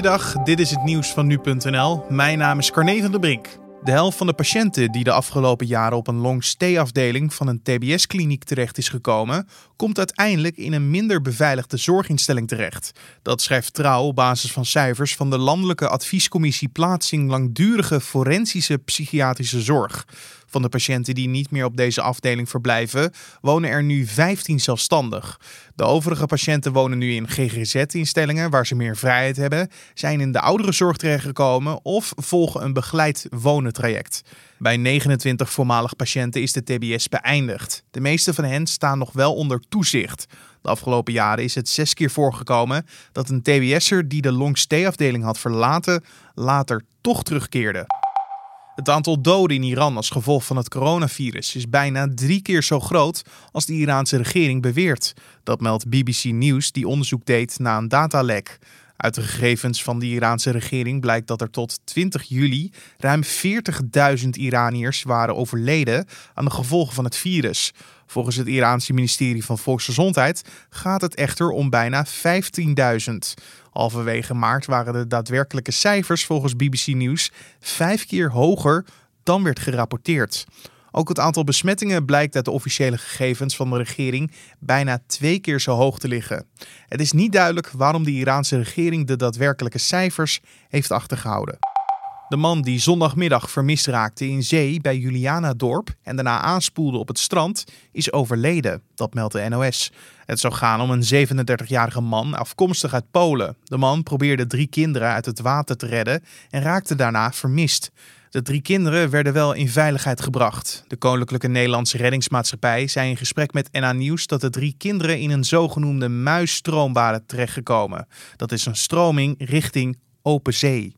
Goeiedag, dit is het nieuws van nu.nl. Mijn naam is Carne van der Brink. De helft van de patiënten die de afgelopen jaren op een long-stay-afdeling van een TBS-kliniek terecht is gekomen, komt uiteindelijk in een minder beveiligde zorginstelling terecht. Dat schrijft Trouw op basis van cijfers van de Landelijke Adviescommissie Plaatsing Langdurige Forensische Psychiatrische Zorg. Van de patiënten die niet meer op deze afdeling verblijven, wonen er nu 15 zelfstandig. De overige patiënten wonen nu in GGZ-instellingen waar ze meer vrijheid hebben, zijn in de ouderenzorg terechtgekomen of volgen een begeleid wonentraject. Bij 29 voormalig patiënten is de TBS beëindigd. De meeste van hen staan nog wel onder toezicht. De afgelopen jaren is het zes keer voorgekomen dat een TBS'er die de long-stay-afdeling had verlaten, later toch terugkeerde. Het aantal doden in Iran als gevolg van het coronavirus is bijna drie keer zo groot als de Iraanse regering beweert. Dat meldt BBC News, die onderzoek deed na een datalek. Uit de gegevens van de Iraanse regering blijkt dat er tot 20 juli ruim 40.000 Iraniërs waren overleden aan de gevolgen van het virus. Volgens het Iraanse ministerie van Volksgezondheid gaat het echter om bijna 15.000. Halverwege maart waren de daadwerkelijke cijfers volgens BBC News vijf keer hoger dan werd gerapporteerd. Ook het aantal besmettingen blijkt uit de officiële gegevens van de regering bijna twee keer zo hoog te liggen. Het is niet duidelijk waarom de Iraanse regering de daadwerkelijke cijfers heeft achtergehouden. De man die zondagmiddag vermist raakte in zee bij Julianadorp en daarna aanspoelde op het strand, is overleden. Dat meldt de NOS. Het zou gaan om een 37-jarige man afkomstig uit Polen. De man probeerde drie kinderen uit het water te redden en raakte daarna vermist. De drie kinderen werden wel in veiligheid gebracht. De Koninklijke Nederlandse Reddingsmaatschappij zei in gesprek met NA Nieuws dat de drie kinderen in een zogenoemde muisstroom waren terechtgekomen. Dat is een stroming richting open zee.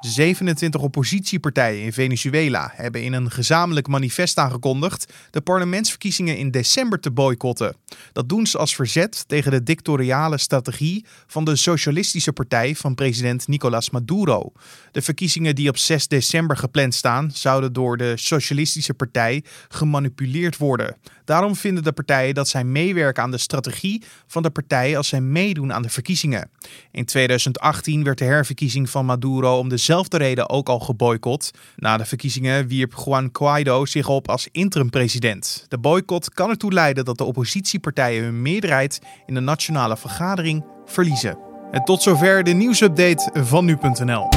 27 oppositiepartijen in Venezuela hebben in een gezamenlijk manifest aangekondigd de parlementsverkiezingen in december te boycotten. Dat doen ze als verzet tegen de dictatoriale strategie van de Socialistische Partij van president Nicolás Maduro. De verkiezingen die op 6 december gepland staan, zouden door de Socialistische Partij gemanipuleerd worden. Daarom vinden de partijen dat zij meewerken aan de strategie van de partij als zij meedoen aan de verkiezingen. In 2018 werd de herverkiezing van Maduro om dezelfde reden ook al geboycott. Na de verkiezingen wierp Juan Guaido zich op als interim-president. De boycott kan ertoe leiden dat de oppositiepartijen hun meerderheid in de nationale vergadering verliezen. En tot zover de nieuwsupdate van nu.nl.